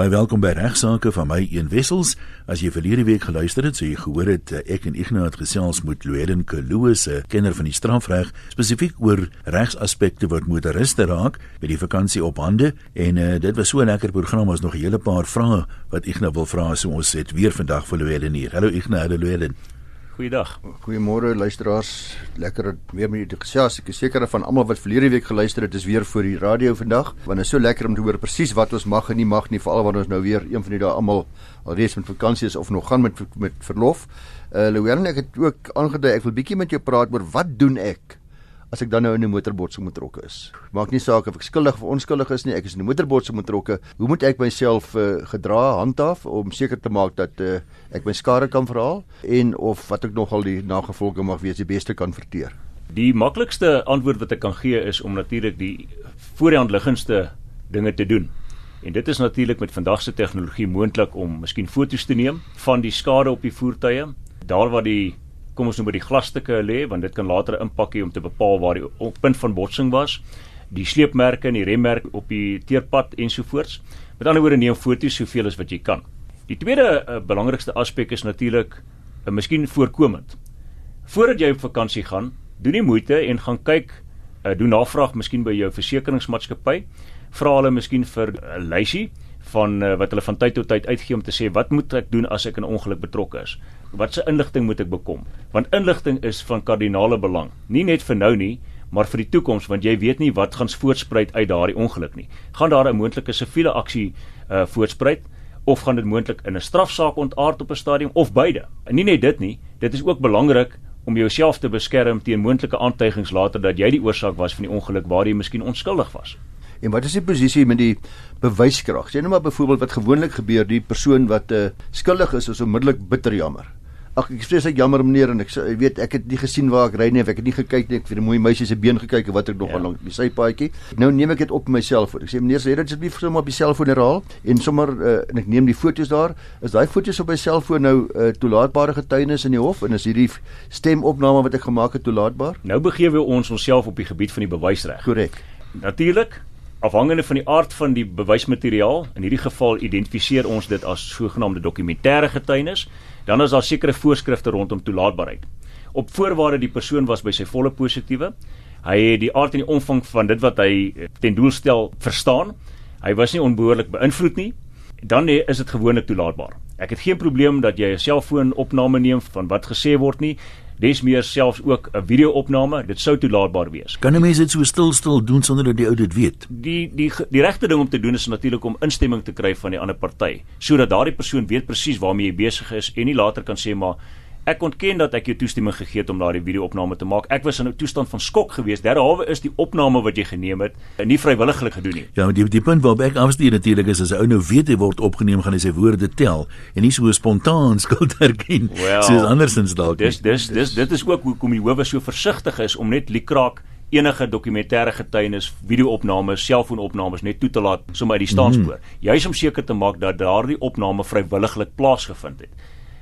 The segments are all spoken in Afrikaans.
Baie welkom by regsaake van my een wessels. As jy verlede week geluister het, sou jy gehoor het eh, ek en Ignas gesels met Louwelen Kloos, 'n kenner van die strafreg, spesifiek oor regsaspekte wat motoriste raak by die vakansie op hande en uh, dit was so 'n lekker program, ons nog 'n hele paar vrae wat Ignas wil vra, so ons het weer vandag vir Louwelen hier. Hallo Ignas, hallo Louwelen. Goeiedag. Goeiemôre luisteraars. Lekker weer met julle gesels. Ek is seker van almal wat verlede week geluister het, is weer voor die radio vandag. Want dit is so lekker om te hoor presies wat ons mag en nie mag nie, veral wanneer ons nou weer een van die dae almal alreeds met vakansie is of nog gaan met met verlof. Uh Louwelen, ek het ook aangedui ek wil bietjie met jou praat oor wat doen ek as ek dan nou in 'n motorbotsing betrokke is. Maak nie saak of ek skuldig of onskuldig is nie, ek is in 'n motorbotsing betrokke. Hoe moet ek myself uh, gedra handhaaf om seker te maak dat uh, ek my skade kan verhaal en of wat ek nogal die nagevolge mag wees die beste kan verteer? Die maklikste antwoord wat ek kan gee is om natuurlik die voorhand liggendste dinge te doen. En dit is natuurlik met vandag se tegnologie moontlik om miskien foto's te neem van die skade op die voertuie, daar waar die kom ons noem by die glasstukke lê want dit kan later 'n impak hê om te bepaal waar die punt van botsing was, die sleepmerke en die remmerk op die teerpad ensovoorts. Met ander woorde neem foto's soveel as wat jy kan. Die tweede uh, belangrikste aspek is natuurlik uh, miskien voorkomend. Voordat jy op vakansie gaan, doen die moeite en gaan kyk, uh, doen navraag miskien by jou versekeringsmaatskappy, vra hulle miskien vir 'n uh, lysie van uh, wat hulle van tyd tot tyd uitgee om te sê wat moet ek doen as ek in 'n ongeluk betrokke is? Watse inligting moet ek bekom? Want inligting is van kardinale belang, nie net vir nou nie, maar vir die toekoms want jy weet nie wat gaan voortspruit uit daardie ongeluk nie. Gaan daar 'n moontlike siviele aksie uh voortspruit of gaan dit moontlik in 'n strafsaak ontaard op 'n stadium of beide? En nie net dit nie, dit is ook belangrik om jouself te beskerm teen moontlike aantuigings later dat jy die oorsaak was van die ongeluk waar jy miskien onskuldig was. En wat is die posisie met die bewyskrag? Sien nou maar byvoorbeeld wat gewoonlik gebeur, die persoon wat uh, skuldig is, is onmiddellik bitter jammer. Ag ek sê ek jammer meneer en ek sê weet ek het nie gesien waar ek ry nie of ek het nie gekyk nie ek het vir 'n mooi meisie se been gekyk en wat ek nog ja. lank die sypaadjie. Nou neem ek dit op my selfoon. Ek sê meneer sê dit asseblief sommer op die selfoon herhaal en sommer uh, en ek neem die foto's daar. Is daai foto's op my selfoon nou uh, toelaatbare getuienis in die hof en is hierdie stemopname wat ek gemaak het toelaatbaar? Nou begewe ons onsself op die gebied van die bewysreg. Korrek. Natuurlik Afhangende van die aard van die bewysmateriaal, in hierdie geval identifiseer ons dit as sogenaamde dokumentêre getuienis, dan is daar sekere voorskrifte rondom toelaatbaarheid. Op voorwaarde die persoon was by sy volle positiewe, hy het die aard en die omvang van dit wat hy eh, ten doel stel verstaan, hy was nie onbehoorlik beïnvloed nie, dan is dit gewoonlik toelaatbaar. Ek het geen probleem dat jy 'n selfoonopname neem van wat gesê word nie des meer selfs ook 'n video-opname, dit sou toelaatbaar wees. Kan 'n mens dit so stil stil doen sonder dat die ou dit weet? Die die die regte ding om te doen is natuurlik om instemming te kry van die ander party, sodat daardie persoon weet presies waarmee jy besig is en nie later kan sê maar Ek ontken dat ek jou toestemming gegee het om daardie video-opname te maak. Ek was in 'n toestand van skok geweest. Derhalwe is die opname wat jy geneem het nie vrywilliglik gedoen nie. Ja, die die punt waarop ek afstuur natuurlik is as 'n ou nou weet hy word opgeneem, gaan hy sy woorde tel en nie so spontaan skuld erken well, soos andersins dalk. Dis dis dis dit is ook hoekom die howe so versigtig is om net likraak enige dokumentêre getuienis, video-opnames, selfoonopnames net toe te laat sommer uit die staanspoor. Mm. Juis om seker te maak dat daardie opname vrywilliglik plaasgevind het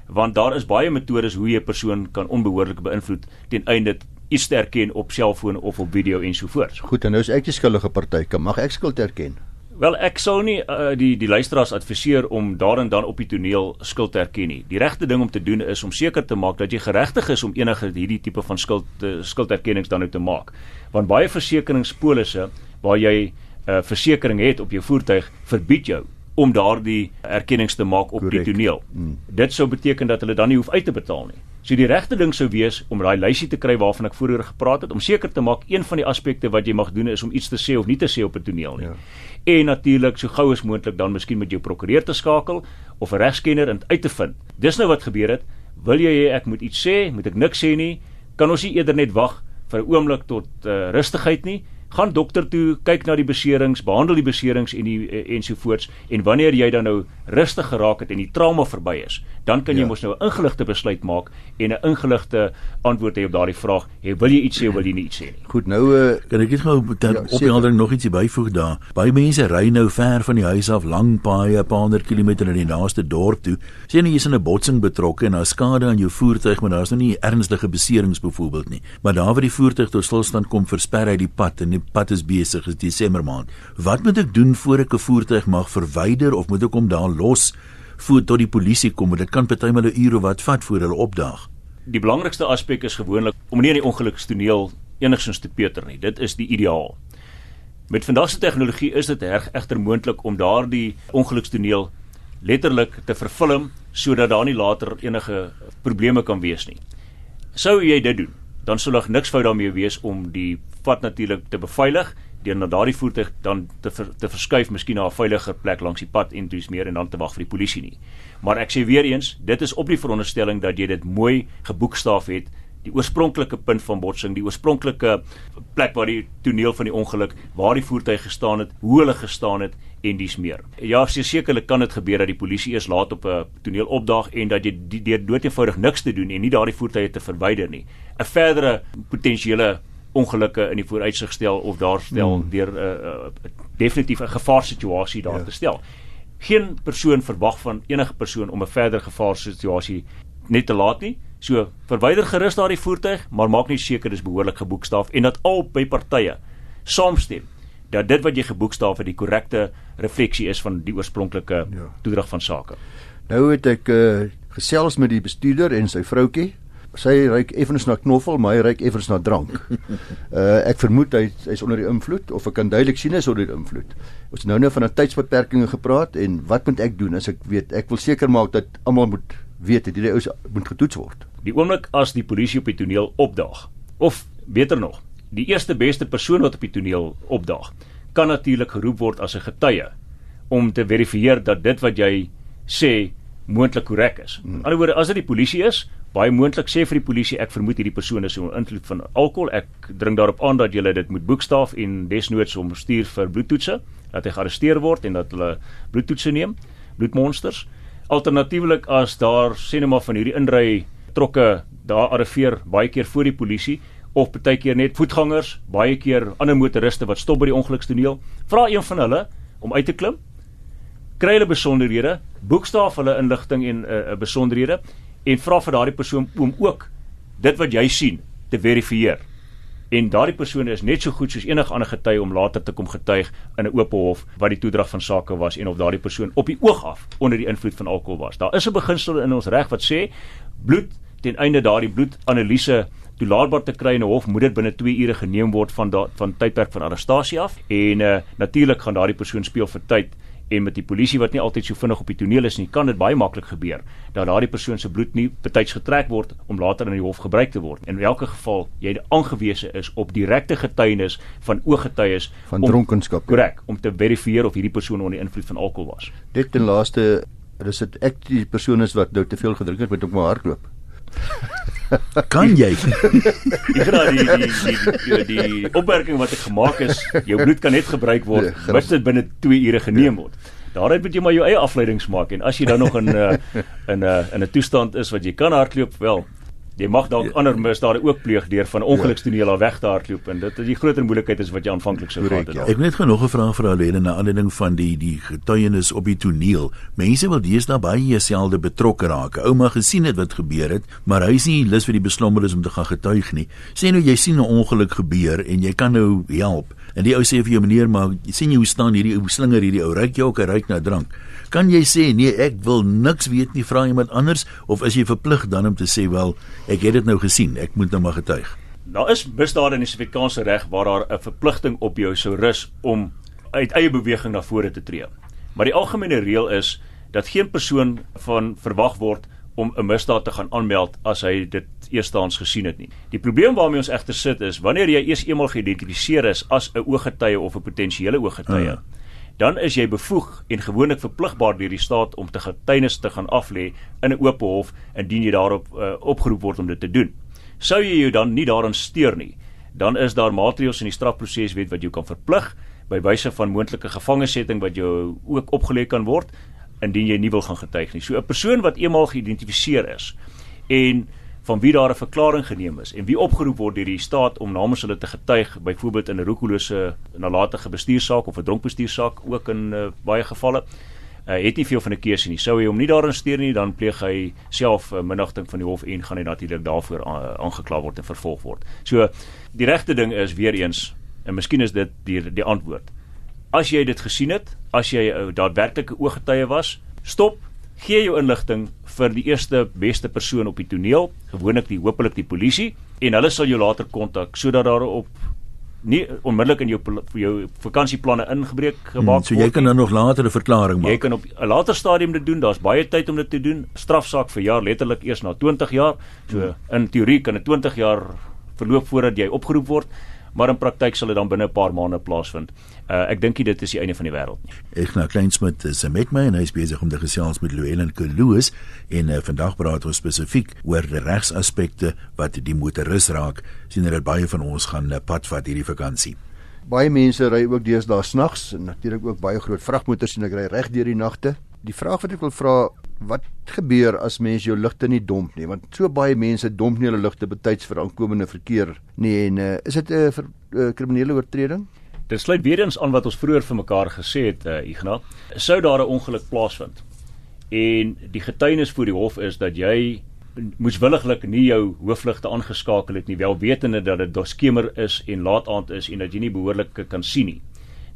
want daar is baie metodes hoe jy 'n persoon kan onbehoorlik beïnvloed ten einde iets te erken op selfoon of op video ensovoorts. Goed, en nou is ek die skuldige party, kan mag ek skuld erken? Wel, ek sou nie uh, die die luisteraars adviseer om daarin dan op die toneel skuld te erken nie. Die regte ding om te doen is om seker te maak dat jy geregtig is om enige hierdie tipe van skuld uh, skulderkennings dan nou te maak. Want baie versekeringspolisse waar jy 'n uh, versekering het op jou voertuig verbied jou om daardie erkennings te maak op Correct. die toneel. Mm. Dit sou beteken dat hulle dan nie hoef uit te betaal nie. So die regte ding sou wees om daai lysie te kry waarvan ek vroeër gepraat het om seker te maak een van die aspekte wat jy mag doen is om iets te sê of nie te sê op 'n toneel nie. Ja. En natuurlik so gou as moontlik dan miskien met jou prokureur te skakel of 'n regskenner en uit te vind. Dis nou wat gebeur het. Wil jy hê ek moet iets sê? Moet ek niks sê nie? Kan ons nie eerder net wag vir 'n oomblik tot uh, rustigheid nie? Gaan dokter toe, kyk na die beserings, behandel die beserings en die ensovoorts en wanneer jy dan nou rustig geraak het en die trauma verby is, dan kan jy ja. mos nou 'n ingeligte besluit maak en 'n ingeligte antwoord hê op daardie vraag, hey, wil jy iets sê of wil jy nie iets sê nie. Goed, nou uh, kan ek net gou ja, op die ander nog ietsie byvoeg daar. Baie mense ry nou ver van die huis af, lang paaie, 'n paar honderd kilometer na die naaste dorp toe. Sien jy is in 'n botsing betrokke en daar skade aan jou voertuig, maar daar's nou nie ernstige beserings byvoorbeeld nie. Maar daar waar die voertuig tot stilstand kom, versper hy die pad en die pad is besig is Desember maand. Wat moet ek doen voor ek 'n voertuig mag verwyder of moet ek hom daar los voor tot die polisie kom? Dit kan partymal 'n uur of wat vat voor hulle opdaag. Die belangrikste aspek is gewoonlik om nie in die ongelukstoneel enigsins te peter nie. Dit is die ideaal. Met vandag se tegnologie is dit egter moontlik om daardie ongelukstoneel letterlik te vervilm sodat daar nie later enige probleme kan wees nie. Sou jy dit doen, dan sou daar niks fout daarmee wees om die pad natuurlik te beveilig deur na daardie voertuig dan te ver, te verskuif miskien na 'n veiliger plek langs die pad en toets meer en dan te wag vir die polisie nie. Maar ek sê weer eens, dit is op die veronderstelling dat jy dit mooi geboekstaaf het die oorspronklike punt van botsing, die oorspronklike plek waar die toneel van die ongeluk, waar die voertuig gestaan het, hoe hulle gestaan het en dis meer. Ja, sekerlik kan dit gebeur dat die polisie eers laat op 'n toneel opdaag en dat jy deur doeteenvoudig niks te doen en nie daardie voertuie te verwyder nie. 'n Verdere potensiële ongelukke in die vooruitsig stel of daar stel hmm. deur 'n uh, uh, definitief 'n gevaarsituasie daar ja. te stel. Geen persoon verwag van enige persoon om 'n verdere gevaarsituasie net te laat nie. So verwyder gerus daardie voertuig, maar maak net seker dis behoorlik geboekstaaf en dat al by partye saamstem dat dit wat jy geboekstaaf het die korrekte refleksie is van die oorspronklike ja. toedrag van sake. Nou het ek uh, gesels met die bestuurder en sy vroutkie. Sy ryk effens na knoffel, maar hy ryk effens na drank. Uh ek vermoed hy hy's onder die invloed of ek kan duidelik sien hy is onder die invloed. Ons nou nou van 'n tydsbeperking gepraat en wat moet ek doen as ek weet ek wil seker maak dat almal moet weet dat hierdie ouens moet getoets word. Die oomblik as die polisie op die toneel opdaag of beter nog, die eerste beste persoon wat op die toneel opdaag, kan natuurlik geroep word as 'n getuie om te verifieer dat dit wat jy sê moontlik korrek is. Hmm. Aan die ander woorde, as dit die polisie is, baie moontlik sê vir die polisie ek vermoed hierdie persoon is onder invloed van alkohol. Ek dring daarop aan dat jy dit moet boekstaaf en desnoods hom stuur vir bloedtoetse, dat hy gearresteer word en dat hulle bloedtoetse neem, bloedmonsters. Alternatiefelik as daar sê net maar van hierdie inry trokke daar arriveer baie keer voor die polisie of baie keer net voetgangers, baie keer ander motoriste wat stop by die ongelukstoneel, vra een van hulle om uit te klim. Kry hulle besonderhede, boekstaaf hulle inligting en 'n uh, uh, besonderhede en vra vir daardie persoon om ook dit wat jy sien te verifieer en daardie persoon is net so goed soos enige ander getuie om later te kom getuig in 'n oop hof wat die toedrag van sake was en of daardie persoon op die oog af onder die invloed van alkohol was. Daar is 'n beginsel in ons reg wat sê bloed ten einde daardie bloedanalise toelaatbaar te kry in 'n hof moet dit binne 2 ure geneem word van da, van tydperk van arrestasie af en uh, natuurlik gaan daardie persoon speel vir tyd en met die polisie wat nie altyd so vinnig op die toneel is nie, kan dit baie maklik gebeur dat daardie persoon se bloed nie betyds getrek word om later in die hof gebruik te word. In elke geval jy aangewese is op direkte getuienis van ooggetuies van dronkenskap. Korrek, om te verifieer of hierdie persoon onder invloed van alkohol was. Dit ten laaste is dit ek die persoon is wat nou te veel gedrink het met op my hardloop. Kan jy? Ek glo die die die die, opmerking wat ek gemaak is, jou bloed kan net gebruik word, ja, mis dit binne 2 ure geneem word. Daaruit moet jy maar jou eie afleidings maak en as jy dan nog in 'n uh, in 'n uh, in 'n toestand is wat jy kan hardloop, wel, jy mag dalk ja. ander misdade ook pleeg deur van ongelukstoneel al weg te hardloop en dit is die groter moeilikheid is wat jy aanvanklik sou gehad het. Ja. Ek het net genoeg 'n vraag vir Alene na aanleiding van die die getuienis op die toneel. Mense wil deesdae baie jouselfde betrokke raak. Ouma gesien het wat gebeur het, maar hy is nie lus vir die beslommerdes om te gaan getuig nie. Sê nou jy sien 'n ongeluk gebeur en jy kan nou help. En die ou sê vir jou meneer, maar sien jy hoe staan hierdie ou slinger hierdie ou ryk jy ook 'n ryk na drank. Kan jy sê nee, ek wil niks weet nie, vra iemand anders of is jy verplig dan om te sê wel, ek het dit nou gesien, ek moet nou maar getuig. Daar is misdade in die Suid-Afrikaanse reg waar daar 'n verpligting op jou sou rus om uit eie beweging na vore te tree. Maar die algemene reël is dat geen persoon van verwag word om 'n misdaad te gaan aanmeld as hy dit eerstehands gesien het nie. Die probleem waarmee ons egter sit is wanneer jy eers eenmal geïdentifiseer is as 'n ooggetuie of 'n potensiële ooggetuie. Uh dan is jy bevoeg en gewoonlik verpligbaar deur die staat om te getuienis te gaan aflê in 'n oop hof indien jy daarop uh, opgeroep word om dit te doen. Sou jy jou dan nie daaraan steur nie, dan is daar maatreëls in die strafproseswet wat jou kan verplig by wyse van moontlike gevangesetting wat jou ook opgelê kan word indien jy nie wil gaan getuig nie. So 'n persoon wat eenmaal geïdentifiseer is en van wie daar 'n verklaring geneem is en wie opgeroep word deur die staat om namens hulle te getuig byvoorbeeld in 'n roekelose nalatige bestuursaak of 'n dronkbestuursaak ook in uh, baie gevalle uh, het nie veel van 'n keuse nie sou hy hom nie daarin steur nie dan pleeg hy self uh, minagting van die hof en gaan hy natuurlik daarvoor aangekla word en vervolg word so die regte ding is weer eens En miskien is dit die die antwoord. As jy dit gesien het, as jy 'n daadwerklike ooggetuie was, stop, gee jou inligting vir die eerste beste persoon op die toneel, gewoonlik die hopelik die polisie, en hulle sal jou later kontak sodat daar op nie onmiddellik in jou vir jou vakansieplanne ingebreek gemaak word. Hmm, so jy kan dan nog later 'n verklaring maak. Jy kan op 'n later stadium dit doen. Daar's baie tyd om dit te doen. Strafsaak vir jaar letterlik eers na 20 jaar. So hmm. in teorie kan dit 20 jaar verloop voordat jy opgeroep word maar in praktyk sal dit dan binne 'n paar maande plaasvind. Uh, ek dink dit is die einde van die wêreld nie. Ek nou Kleinsmit is met my en hy is besig om te gesels met Louwelen Kloos en uh, vandag praat ons spesifiek oor die regsaspekte wat die motoris raak. sien dat baie van ons gaan uh, pad vat hierdie vakansie. Baie mense ry ook deesdae snags en natuurlik ook baie groot vragmotors sien ek ry reg deur die nagte. Die vraag wat ek wil vra, wat gebeur as mens jou ligte nie domp nie? Want so baie mense domp nie hulle ligte betyds vir aankomende verkeer nie en uh, is dit 'n uh, uh, kriminele oortreding? Dit sluit weer eens aan wat ons vroeër vir mekaar gesê het uh, Ignas. Sou daar 'n ongeluk plaasvind en die getuienis voor die hof is dat jy moeswilliglik nie jou hoofligte aangeskakel het nie wel wetende dat dit doskemer is en laat aand is en dat jy nie behoorlik kan sien nie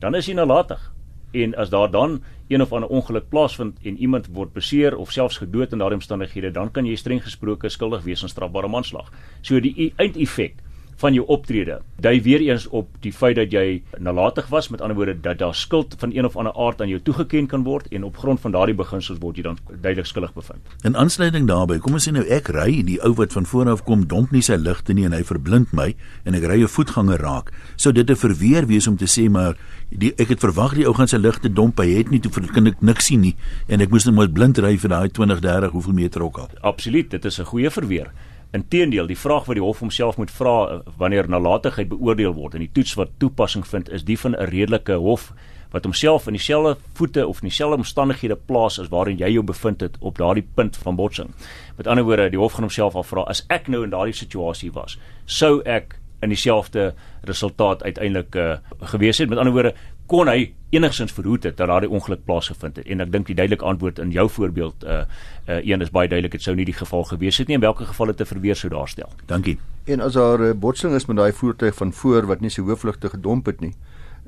dan is jy nalatig en as daar dan een of ander ongeluk plaasvind en iemand word beseer of selfs gedood in daardie omstandighede, dan kan jy streng gesproke skuldig wees aan strafbare manslag. So die eindeffek van jou optrede. Dui weer eens op die feit dat jy nalatig was, met ander woorde dat daar skuld van een of ander aard aan jou toegeken kan word en op grond van daardie beginsels word jy dan duidelik skuldig bevind. In aansluiting daarbey, kom ons sê nou ek ry die ou wat van voor af kom domp nie sy ligte nie en hy verblind my en ek ry 'n voetganger raak. Sou dit 'n verweer wees om te sê maar die ek het verwag die ou gaan sy ligte domp, hy het nie toe kan ek niks sien nie en ek moes net maar blind ry vir daai 20, 30 hoeveel meter ook al. Absoluut, dit is 'n goeie verweer. Inteendeel, die vraag wat die hof homself moet vra eh, wanneer nalatigheid beoordeel word en die toets wat toepassing vind is die van 'n redelike hof wat homself in dieselfde voete of in dieselfde omstandighede plaas as waarin jy jou bevind het op daardie punt van botsing. Met ander woorde, die hof gaan homself afvra as ek nou in daardie situasie was, sou ek in dieselfde resultaat uiteindelik uh, gewees het. Met ander woorde, kon hy enigsins verhoed het dat daardie ongeluk plaasgevind het. En ek dink die duidelike antwoord in jou voorbeeld uh uh een is baie duidelik, dit sou nie die geval gewees het nie en watter geval dit te verweer sou daarstel. Dankie. En as daar 'n uh, botsing is met daai voertuig van voor wat nie sy hoofligte gedomp het nie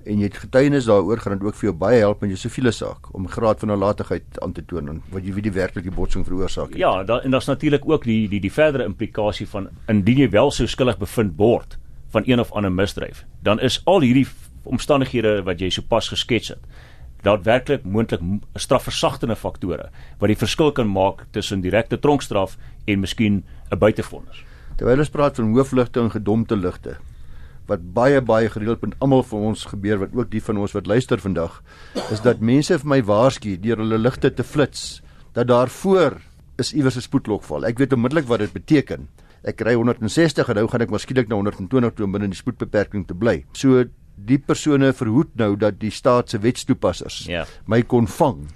en jy het getuienis daaroor gaan dit ook vir jou baie help in jou siviele saak om graad van nalatigheid aan te toon wat jy weet die werklike botsing veroorsaak het. Ja, da, en daar's natuurlik ook die die die verdere implikasie van indien jy wel sou skuldig bevind word van een of ander misdryf, dan is al hierdie omstandighede wat jy sopas geskets het daadwerklik moontlik strafversagtende faktore wat die verskil kan maak tussen direkte tronkstraf en miskien 'n buitevonnis. Terwyl ons praat van hoofligte en gedompte ligte wat baie baie gereeld met almal van ons gebeur wat ook die van ons wat luister vandag is dat mense vir my waarsku deur hulle ligte te flits dat daar voor is iewers 'n spoedlokval. Ek weet onmiddellik wat dit beteken. Ek ry 160 en nou gaan ek waarskynlik na 120 toe om binne die spoedbeperking te bly. So die persone verhoed nou dat die staat se wetstoepassers ja. my kon vang.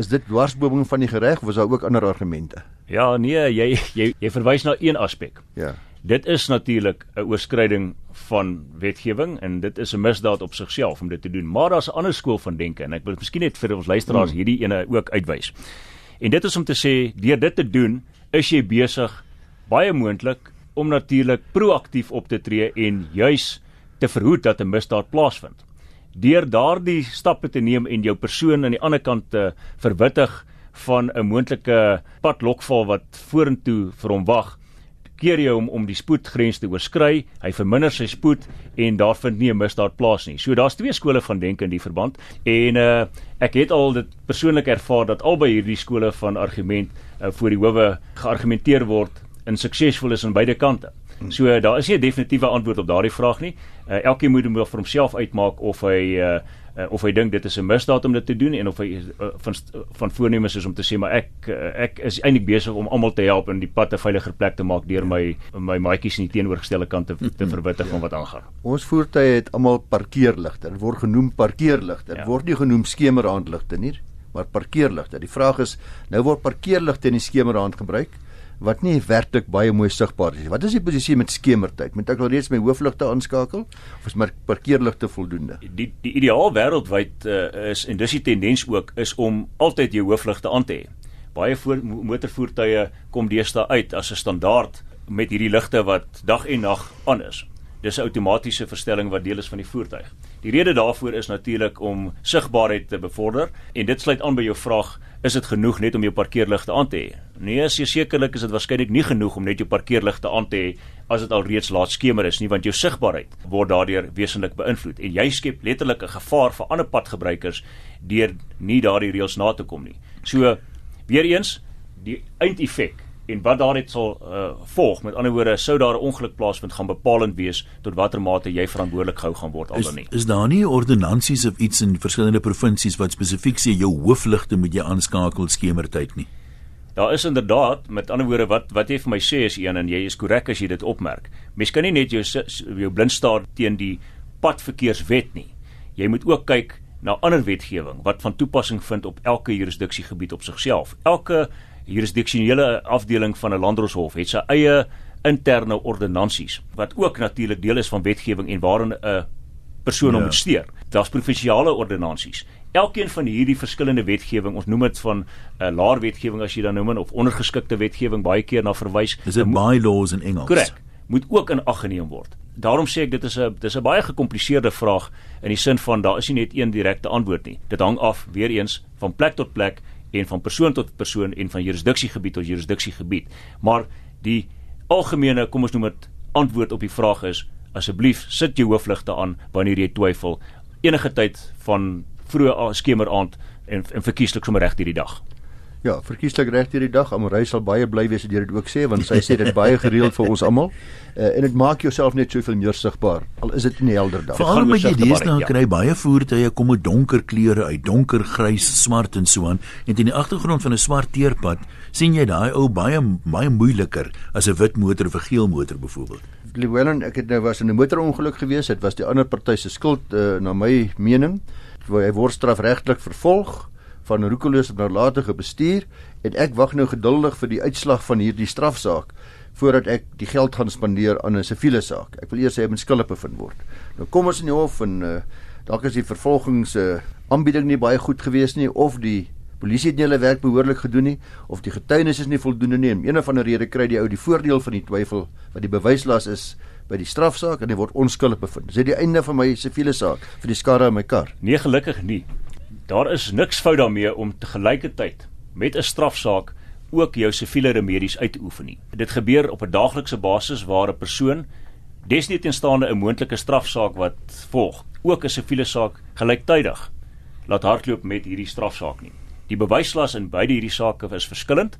Is dit dwarsboming van die reg of was daar ook ander argumente? Ja, nee, jy jy jy verwys na een aspek. Ja. Dit is natuurlik 'n oorskryding van wetgewing en dit is 'n misdaad op sigself om dit te doen. Maar daar's 'n ander skool van denke en ek wil miskien net vir ons luisteraars hmm. hierdie ene ook uitwys. En dit is om te sê deur dit te doen, is jy besig baie moontlik om natuurlik proaktief op te tree en juis te verhoed dat 'n misdaad plaasvind. Deur daardie stappe te neem en jou persoon aan die ander kant te verwittig van 'n moontlike padlokval wat vorentoe vir hom wag, keer jy hom om die spoedgrens te oorskry, hy verminder sy spoed en daar vind nie 'n misdaad plaas nie. So daar's twee skole van denke in die verband en uh ek het al dit persoonlik ervaar dat albei hierdie skole van argument uh, voor die howe geargumenteer word en suksesvol is aan beide kante. So uh, daar is nie 'n definitiewe antwoord op daardie vraag nie. Uh, elkeen moet hom vir homself uitmaak of hy uh, uh, of hy dink dit is 'n misdaad om dit te doen en of hy uh, van van voornemens is om te sê maar ek uh, ek is eintlik besig om almal te help in die pad 'n veiliger plek te maak deur my my maatjies in die teenoorgestelde kant te, te verwittig van wat aangaan. Ons voertuie het almal parkeerligte. Dit word genoem parkeerligte. Dit ja. word nie genoem skemerhandligte nie, maar parkeerligte. Die vraag is, nou word parkeerligte in die skemerhand gebruik wat nie werklik baie mooi sigbaar is. Wat is die posisie met skemertyd? Moet ek al reeds my hoofligte aanskakel of is my parkeerligte voldoende? Die die ideaal wêreldwyd uh, is en dis die tendens ook is om altyd jou hoofligte aan te hê. Baie voor, motorvoertuie kom deesdae uit as 'n standaard met hierdie ligte wat dag en nag aan is. dis 'n outomatiese verstelling wat deel is van die voertuig. Die rede daarvoor is natuurlik om sigbaarheid te bevorder en dit sluit aan by jou vraag, is dit genoeg net om jou parkeerligte aan te hê? Nee, as jy sekerlik is dit waarskynlik nie genoeg om net jou parkeerligte aan te hê as dit al reeds laat skemer is nie, want jou sigbaarheid word daardeur wesentlik beïnvloed en jy skep letterlik 'n gevaar vir ander padgebruikers deur nie daardie reëls na te kom nie. So weer eens, die eindeffek en wat daaruit sal uh, volg met ander woorde sou daar 'n ongeluk plaasvind gaan bepalend wees tot watter mate jy verantwoordelik gehou gaan word al dan nie. Is daar nie ordonnansies of iets in verskillende provinsies wat spesifiek sê jou hoofligte moet jy aanskakel skemertyd nie? Daar is inderdaad met ander woorde wat wat jy vir my sê is een en jy is korrek as jy dit opmerk. Mens kan nie net jou jou blind staar teen die padverkeerswet nie. Jy moet ook kyk na ander wetgewing wat van toepassing vind op elke jurisdiksiegebied op sigself. Elke jurisdiksionele afdeling van 'n landdroshof het sy eie interne ordonnansies wat ook natuurlik deel is van wetgewing en waarin 'n persoon ja. moet steur. Daar's provinsiale ordonnansies. Elkeen van hierdie verskillende wetgewing, ons noem dit van 'n uh, laer wetgewing as jy dan noem en of ondergeskikte wetgewing baie keer na verwys. Dis 'n bylaws in Engels. Korrek. Moet ook in ag geneem word. Daarom sê ek dit is 'n dis 'n baie gekompliseerde vraag in die sin van daar is nie net een direkte antwoord nie. Dit hang af weer eens van plek tot plek en van persoon tot persoon en van jurisdiksiegebied tot jurisdiksiegebied. Maar die algemene, kom ons noem dit antwoord op die vraag is asseblief sit jou hoofligte aan wanneer jy twyfel enige tyd van vroeë skemeraand en en verkieslik sommer reg hierdie dag. Ja, verkieslik reg hierdie dag. Amorey sal baie bly wees as jy dit ook sê want sy sê dit baie gereeld vir ons almal. Uh, en dit maak jouself net soveel meer sigbaar al is dit nie helder dag. Veral met jy deesdae ja. kry baie voertuie kom met donker kleure uit, donker grys, swart en so aan en in die agtergrond van 'n swart teerpad sien jy daai ou baie baie moeiliker as 'n wit motor of 'n geel motor byvoorbeeld. Llewellyn, ek het nou was in 'n motorongeluk gewees. Dit was die ander party se skuld uh, na my mening. Hy word strafregtelik vervolg van roekeloos op nalatige bestuur en ek wag nou geduldig vir die uitslag van hierdie strafsaak voordat ek die geld gaan spandeer aan 'n siviele saak. Ek wil eers hê hy moet skuldig bevind word. Nou kom ons in die hof en uh, dalk is die vervolgings uh, aanbieding nie baie goed gewees nie of die polisie het nie hulle werk behoorlik gedoen nie of die getuienis is nie voldoende nie. Om een of ander rede kry die ou die voordeel van die twyfel wat die bewyslas is by die strafsaak en hy word onskuldig bevind. Dis die einde van my siviele saak vir die skade aan my kar. Nee, gelukkig nie. Daar is niks fout daarmee om te gelyketyd met 'n strafsaak ook jou siviele remedies uit te oefen nie. Dit gebeur op 'n daaglikse basis waar 'n persoon desnietenstaande 'n moontlike strafsaak wat volg, ook 'n siviele saak gelyktydig laat hardloop met hierdie strafsaak nie. Die bewyslas in beide hierdie sake is verskillend.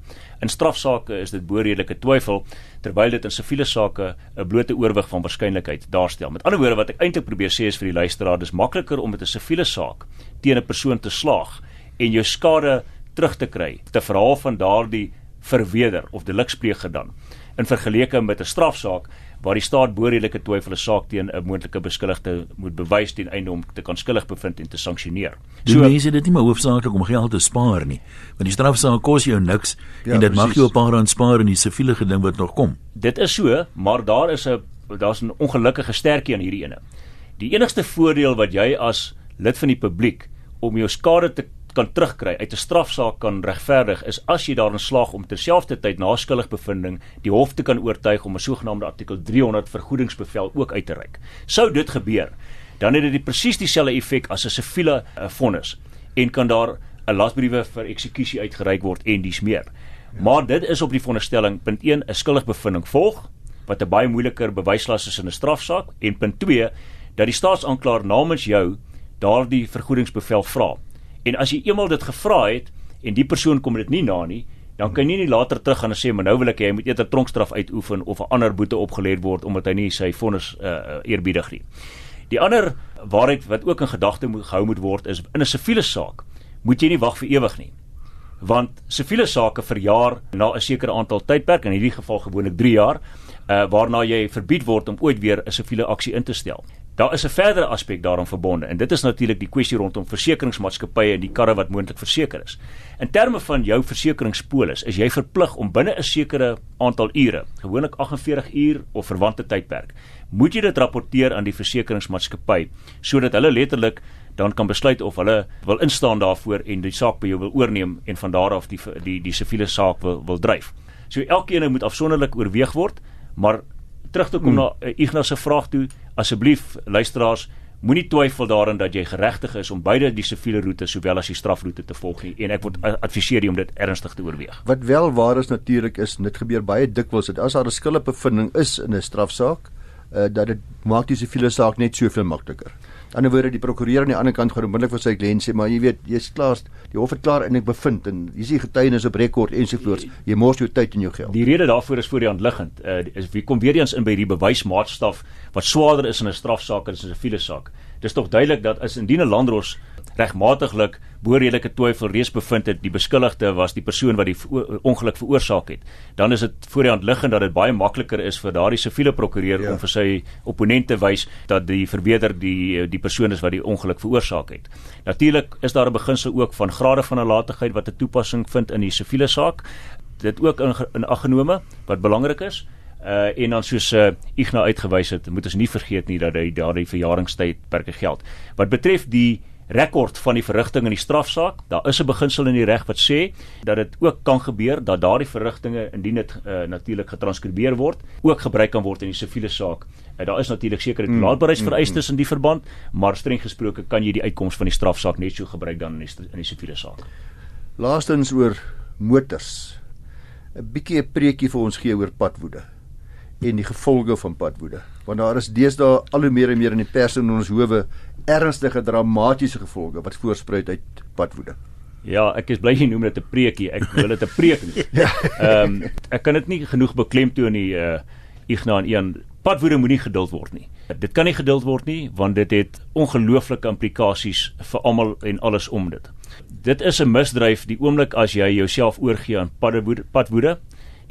In strafsaake is dit boorredelike twyfel terwyl dit in siviele sake 'n blote oorwig van waarskynlikheid daarstel. Met ander woorde wat ek eintlik probeer sê is vir die luisteraar, dis makliker om met 'n siviele saak teen 'n persoon te slaag en jou skade terug te kry te verhaal van daardie verweder of delikspleeger dan in vergelyking met 'n strafsaak waar die staat boorredelike twyfel 'n saak teen 'n moontlike beskuldigde moet bewys ten einde om te kan skuldig bevind en te sanksioneer. So die mense dit nie maar hoofsaaklik om geld te spaar nie, want die strafsaak kos jou niks ja, en dit mag jou 'n paar rand spaar in die siviele ding wat nog kom. Dit is so, maar daar is 'n daar's 'n ongelukkige sterkie aan hierdie ene. Die enigste voordeel wat jy as lid van die publiek om jou skade te kan terugkry uit 'n strafsaak kan regverdig is as jy daarin slaag om terselfdertyd na skuldig bevinding die hof te kan oortuig om 'n sogenaamde artikel 300 vergoedingsbevel ook uit te reik. Sou dit gebeur, dan het dit die presies dieselfde effek as 'n siviele uh, vonnis en kan daar 'n lasbriewe vir eksekusie uitgereik word en dis meer. Maar dit is op die veronderstelling punt 1 'n skuldig bevinding volg wat 'n baie moeiliker bewyslas is in 'n strafsaak en punt 2 dat die staatsaanklaer namens jou daardie vergoedingsbevel vra. En as jy eenmal dit gevra het en die persoon kom dit nie na nie, dan kan jy nie later terug gaan en sê maar nou wil ek hê hy moet eerder tronkstraf uitoefen of 'n ander boete opgelê word omdat hy nie sy vonnis uh, eerbiedig nie. Die ander waarheid wat ook in gedagte moet gehou moet word is in 'n siviele saak moet jy nie wag vir ewig nie. Want siviele sake verjaar na 'n sekere aantal tydperk in hierdie geval gewoonlik 3 jaar, uh, waarna jy verbied word om ooit weer 'n siviele aksie in te stel. Daar is 'n verdere aspek daaraan verbonde en dit is natuurlik die kwessie rondom versekeringsmaatskappye en die karre wat moontlik verseker is. In terme van jou versekeringspolis is jy verplig om binne 'n sekere aantal ure, gewoonlik 48 uur of verwante tydperk, moet jy dit rapporteer aan die versekeringsmaatskappy sodat hulle letterlik dan kan besluit of hulle wil instaan daarvoor en die saak by jou wil oorneem en van daar af die die die siviele saak wil wil dryf. So elkeen moet afsonderlik oorweeg word, maar terug te kom hmm. na uh, Ignas se vraag toe, asseblief luisteraars, moenie twyfel daarin dat jy geregtig is om beide die siviele roete sowel as die strafroete te volg nie en ek word adviseer om dit ernstig te oorweeg. Wat wel waar is natuurlik is dit gebeur baie dikwels dat as daar 'n skuldige is in 'n strafsaak, uh, dat dit maak die siviele saak net soveel makliker. Aan die ander wyse die prokureur aan die ander kant gaan onmiddellik vir sy kliënt sê maar jy weet jy's klaar die hof het klaar en ek bevind en hier's die getuienis op rekord ensovoorts jy mors jou tyd en jou geld. Die rede daarvoor is voor die hand liggend. Uh, is wie kom weer eens in by die bewysmaatstaf wat swaarder is in 'n strafsaak as in 'n siviele saak dis tog duidelik dat as indien 'n landros regmatiglik boorredelike twyfel reeds bevind het. Die beskuldigde was die persoon wat die ongeluk veroorsaak het. Dan is dit voor die hand liggend dat dit baie makliker is vir daardie siviele prokureur ja. om vir sy opponent te wys dat die verbeter die die persoon is wat die ongeluk veroorsaak het. Natuurlik is daar 'n beginsel ook van grade van nalatigheid wat 'n toepassing vind in die siviele saak. Dit ook in, in aggenome wat belangrik is. Uh en dan soos uh Ignas uitgewys het, moet ons nie vergeet nie dat hy daardie verjaringstydperke geld. Wat betref die rekord van die verrigting in die strafsaak, daar is 'n beginsel in die reg wat sê dat dit ook kan gebeur dat daardie verrigtinge indien dit uh, natuurlik getranskribeer word, ook gebruik kan word in die siviele saak. Uh, daar is natuurlik sekere mm, toelaatbaarheidsvereistes mm, mm, in die verband, maar streng gesproke kan jy die uitkoms van die strafsaak net so gebruik dan in die in die siviele saak. Laastens oor motors. 'n Bietjie 'n preekie vir ons gee oor padwoede en die gevolge van padwoede. Want daar is deesdae al hoe meer en meer in die pers en in ons howe ernstige dramatiese gevolge wat voorspruit uit padwoede. Ja, ek is bly jy noem dit 'n preekie. Ek wil dit 'n preek noem. Ja. Ehm um, ek kan dit nie genoeg beklemtoon nie uh Ignas en een padwoede moenie geduld word nie. Dit kan nie geduld word nie want dit het ongelooflike implikasies vir almal en alles om dit. Dit is 'n misdryf die oomblik as jy jouself oorgee aan padwoede, padwoede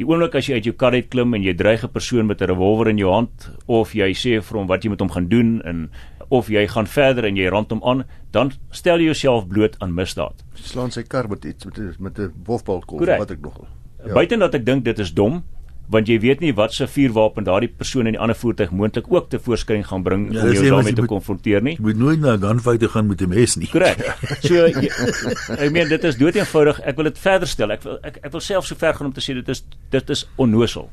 Die oomblik as jy uit jou kar uit klim en jy dreig 'n persoon met 'n revolver in jou hand of jy sê vir hom wat jy met hom gaan doen en of jy gaan verder en jy rand hom aan, dan stel jy jouself bloot aan misdaad. Slaan sy kar met iets met met 'n wolfbalkol wat ek nog. Ja. Buiten dat ek dink dit is dom, want jy weet nie wat se vuurwapen daardie persoon in die ander voertuig moontlik ook te voorskyn gaan bring ja, om jou daarmee te konfronteer nie. Jy moet nooit na 'n gunfight gaan met 'n mes nie. Korrek. So jy, ek meen dit is doeteenvoudig. Ek wil dit verder stel. Ek wil ek, ek wil self so ver gaan om te sê dit is dit is onnosel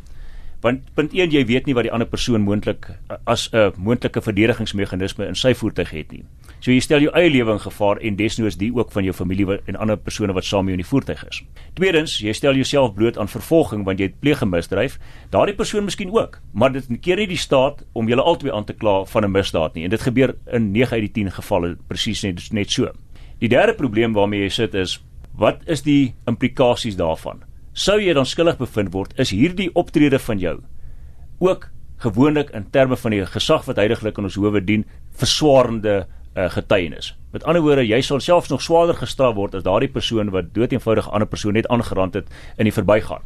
want punt 1 jy weet nie wat die ander persoon moontlik as 'n moontlike verdedigingsmeganisme in sy voertuig het nie. So jy stel jou eie lewe in gevaar en desnoos die ook van jou familie en ander persone wat saam met jou in die voertuig is. Tweedens, jy stel jouself bloot aan vervolging want jy het pleeg 'n misdryf, daardie persoon miskien ook, maar dit keer nie die staat om julle albei aan te kla van 'n misdaad nie en dit gebeur in 9 uit die 10 gevalle presies net net so. Die derde probleem waarmee jy sit is wat is die implikasies daarvan? Sou jy dan skuldig bevind word, is hierdie optrede van jou ook gewoonlik in terme van die gesag wat heidaglik in ons howe dien, verswaarende uh, getuienis. Met ander woorde, jy sal selfs nog swaarder gestraf word as daardie persoon wat doeteenvoudig 'n ander persoon net aangerand het in die verbygaan.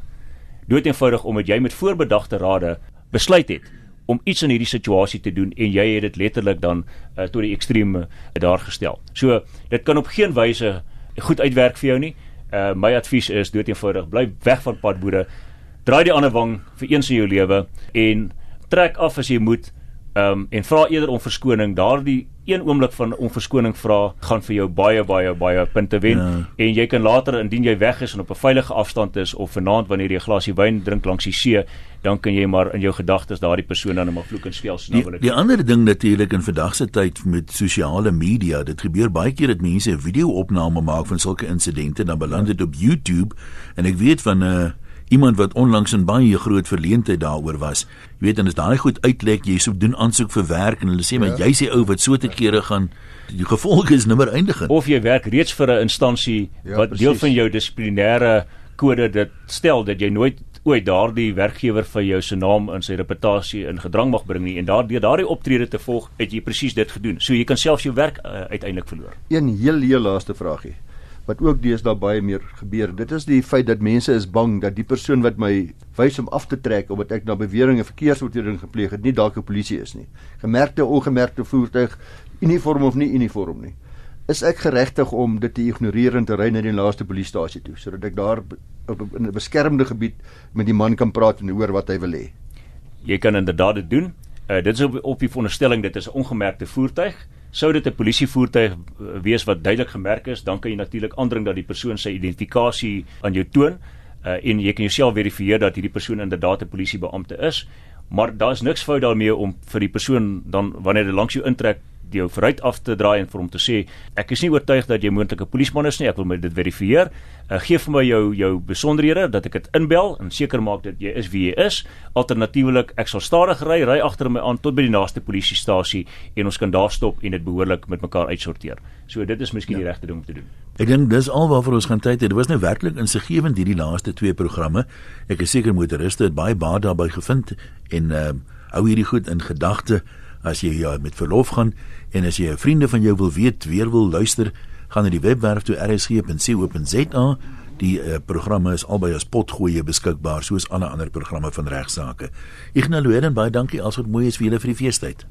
Doeteenvoudig omdat jy met voorbedagte rade besluit het om iets in hierdie situasie te doen en jy het dit letterlik dan uh, tot die ekstreme uh, daar gestel. So, dit kan op geen wyse goed uitwerk vir jou nie uh, my advies is dood eenvoudig bly weg van padboere. Draai die ander wang vir eens in jou lewe en trek af as jy moet um, en vra eerder om verskoning. Daardie een oomblik van onverskoning vra gaan vir jou baie baie baie punte wen ja. en jy kan later indien jy weg is en op 'n veilige afstand is of vanaand wanneer jy 'n glasie wyn drink langs die see dan kan jy maar in jou gedagtes daardie persoon dan maar vloek en speel snavel. Die, die ander ding natuurlik in vandag se tyd met sosiale media, dit gebeur baie keer dat mense 'n video-opname maak van sulke insidente dan beland dit op YouTube en ek weet van 'n uh, iemand wat onlangs in baie groot verleentheid daaroor was. Jy weet en as daai goed uitlek, jy sou doen aansoek vir werk en hulle sê maar ja. jy sê ou wat so te kere gaan die gevolge is nimmer eindig. Of jy werk reeds vir 'n instansie ja, wat precies. deel van jou dissiplinêre kode dit stel dat jy nooit ooit daardie werkgewer vir jou se naam in sy reputasie in gedrang mag bring nie en daardie daardie optrede te volg het jy presies dit gedoen. So jy kan self jou werk uh, uiteindelik verloor. Een heel heel laaste vraagie wat ook deesdae baie meer gebeur. Dit is die feit dat mense is bang dat die persoon wat my wys om af te trek omdat ek na beweringe verkeersoortreding gepleeg het, nie dalk 'n polisie is nie. Gemerkte ongemerkte voertuig, uniform of nie uniform nie. Is ek geregtig om dit te ignoreer en te ry na die laaste polisiestasie toe sodat ek daar op, op in 'n beskermde gebied met die man kan praat en hoor wat hy wil hê? Jy kan inderdaad dit doen. Uh, dit is op, op die veronderstelling dit is 'n ongemerkte voertuig sou dit 'n polisievoertuig eh, wees wat duidelik gemerk is, dan kan jy natuurlik aandring dat die persoon sy identifikasie aan jou toon uh, en jy kan jouself verifieer dat hierdie persoon inderdaad 'n polisiebeampte is maar daar is niks fout daarmee om vir die persoon dan wanneer hy langs jou intrek jou vooruit af te draai en vir hom te sê ek is nie oortuig dat jy moontlik 'n polisieman is nie ek wil my dit verifieer uh, gee vir my jou jou besonderhede dat ek dit inbel en seker maak dat jy is wie jy is alternatiefelik ek sal stadig ry ry agter my aan tot by die naaste polisiestasie en ons kan daar stop en dit behoorlik met mekaar uitsorteer so dit is miskien ja. die regte ding om te doen Ek dink dis alwaarvoor ons gaan tyd hê. Dit was nou werklik insiggewend hierdie laaste twee programme. Ek is seker motoriste het baie baat daarbey gevind en uh, hou hierdie goed in gedagte as jy ja, met verlof gaan en as jy 'n vriende van jou wil weet, weer wil luister, gaan na die webwerf toe rsg.co.za. Die uh, programme is albei as potgoeie beskikbaar soos alle ander programme van regsaake. Ignalueren baie dankie alsoos mooi is vir julle vir die feestyd.